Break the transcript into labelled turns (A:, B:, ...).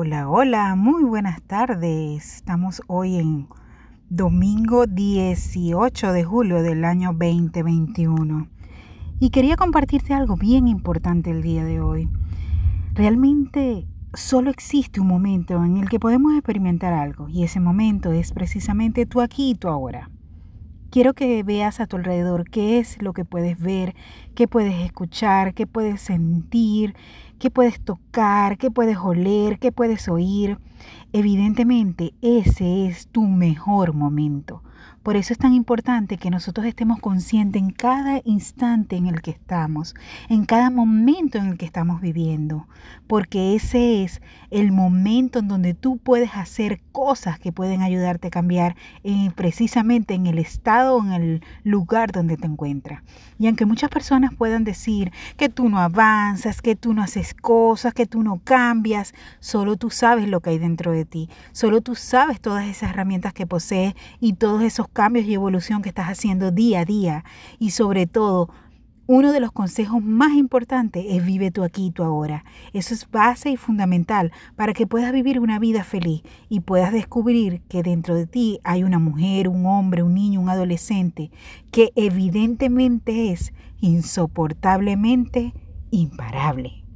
A: Hola, hola, muy buenas tardes. Estamos hoy en domingo 18 de julio del año 2021. Y quería compartirte algo bien importante el día de hoy. Realmente solo existe un momento en el que podemos experimentar algo y ese momento es precisamente tú aquí y tú ahora. Quiero que veas a tu alrededor qué es lo que puedes ver, qué puedes escuchar, qué puedes sentir, qué puedes tocar, qué puedes oler, qué puedes oír. Evidentemente ese es tu mejor momento. Por eso es tan importante que nosotros estemos conscientes en cada instante en el que estamos, en cada momento en el que estamos viviendo, porque ese es el momento en donde tú puedes hacer cosas que pueden ayudarte a cambiar precisamente en el estado o en el lugar donde te encuentras. Y aunque muchas personas puedan decir que tú no avanzas, que tú no haces cosas, que tú no cambias, solo tú sabes lo que hay dentro de ti, solo tú sabes todas esas herramientas que posees y todos esos cambios y evolución que estás haciendo día a día. Y sobre todo, uno de los consejos más importantes es vive tú aquí y tú ahora. Eso es base y fundamental para que puedas vivir una vida feliz y puedas descubrir que dentro de ti hay una mujer, un hombre, un niño, un adolescente que evidentemente es insoportablemente imparable.